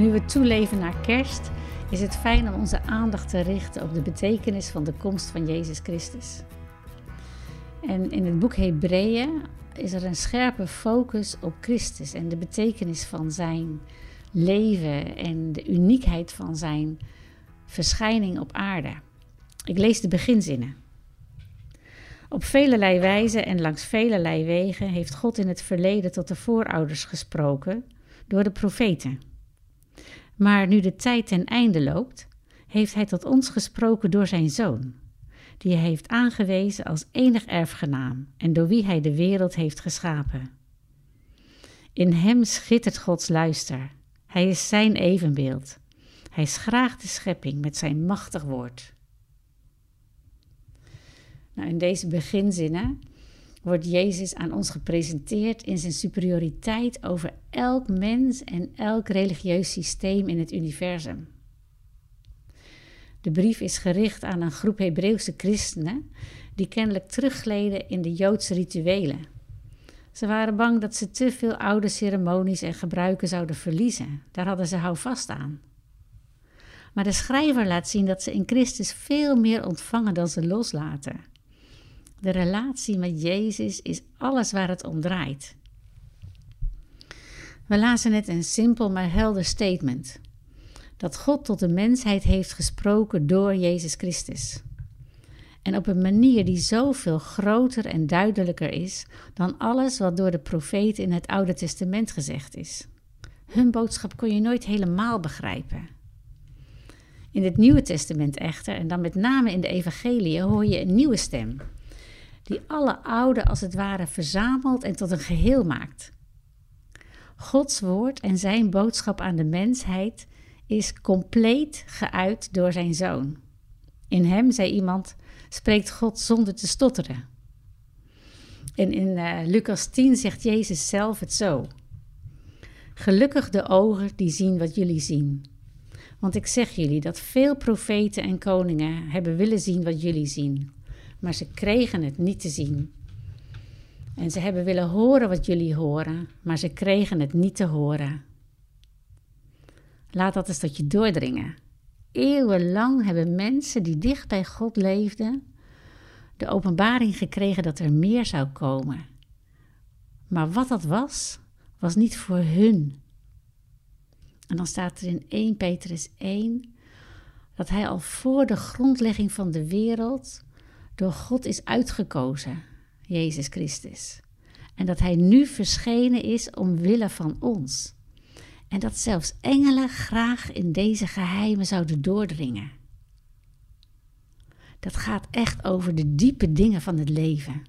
Nu we toeleven naar kerst, is het fijn om onze aandacht te richten op de betekenis van de komst van Jezus Christus. En in het boek Hebreeën is er een scherpe focus op Christus en de betekenis van zijn leven en de uniekheid van zijn verschijning op aarde. Ik lees de beginzinnen. Op velelei wijze en langs velelei wegen heeft God in het verleden tot de voorouders gesproken door de profeten. Maar nu de tijd ten einde loopt, heeft Hij tot ons gesproken door Zijn Zoon, die Hij heeft aangewezen als enig erfgenaam en door wie Hij de wereld heeft geschapen. In Hem schittert Gods luister. Hij is Zijn evenbeeld. Hij schraagt de schepping met Zijn machtig woord. Nou, in deze beginzinnen wordt Jezus aan ons gepresenteerd in zijn superioriteit over elk mens en elk religieus systeem in het universum. De brief is gericht aan een groep Hebreeuwse christenen die kennelijk teruggleden in de Joodse rituelen. Ze waren bang dat ze te veel oude ceremonies en gebruiken zouden verliezen. Daar hadden ze houvast aan. Maar de schrijver laat zien dat ze in Christus veel meer ontvangen dan ze loslaten. De relatie met Jezus is alles waar het om draait. We lazen net een simpel maar helder statement. Dat God tot de mensheid heeft gesproken door Jezus Christus. En op een manier die zoveel groter en duidelijker is dan alles wat door de profeten in het Oude Testament gezegd is. Hun boodschap kon je nooit helemaal begrijpen. In het Nieuwe Testament echter, en dan met name in de Evangelie, hoor je een nieuwe stem die alle oude als het ware verzamelt en tot een geheel maakt. Gods woord en zijn boodschap aan de mensheid is compleet geuit door zijn zoon. In hem, zei iemand, spreekt God zonder te stotteren. En in uh, Lucas 10 zegt Jezus zelf het zo. Gelukkig de ogen die zien wat jullie zien. Want ik zeg jullie dat veel profeten en koningen hebben willen zien wat jullie zien, maar ze kregen het niet te zien. En ze hebben willen horen wat jullie horen, maar ze kregen het niet te horen. Laat dat eens tot je doordringen. Eeuwenlang hebben mensen die dicht bij God leefden, de openbaring gekregen dat er meer zou komen. Maar wat dat was, was niet voor hun. En dan staat er in 1 Petrus 1 dat hij al voor de grondlegging van de wereld door God is uitgekozen, Jezus Christus. En dat Hij nu verschenen is omwille van ons. En dat zelfs engelen graag in deze geheimen zouden doordringen. Dat gaat echt over de diepe dingen van het leven.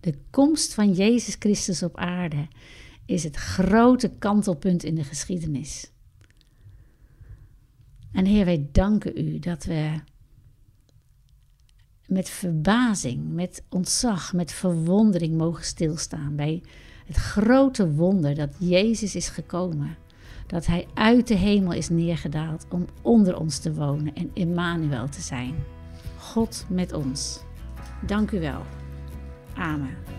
De komst van Jezus Christus op aarde is het grote kantelpunt in de geschiedenis. En Heer, wij danken U dat we met verbazing, met ontzag, met verwondering mogen stilstaan bij het grote wonder dat Jezus is gekomen. Dat Hij uit de hemel is neergedaald om onder ons te wonen en Immanuel te zijn. God met ons. Dank u wel. Amen.